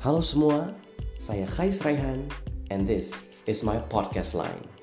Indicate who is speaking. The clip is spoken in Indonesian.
Speaker 1: Halo semua, saya Khais Raihan and this is my podcast line.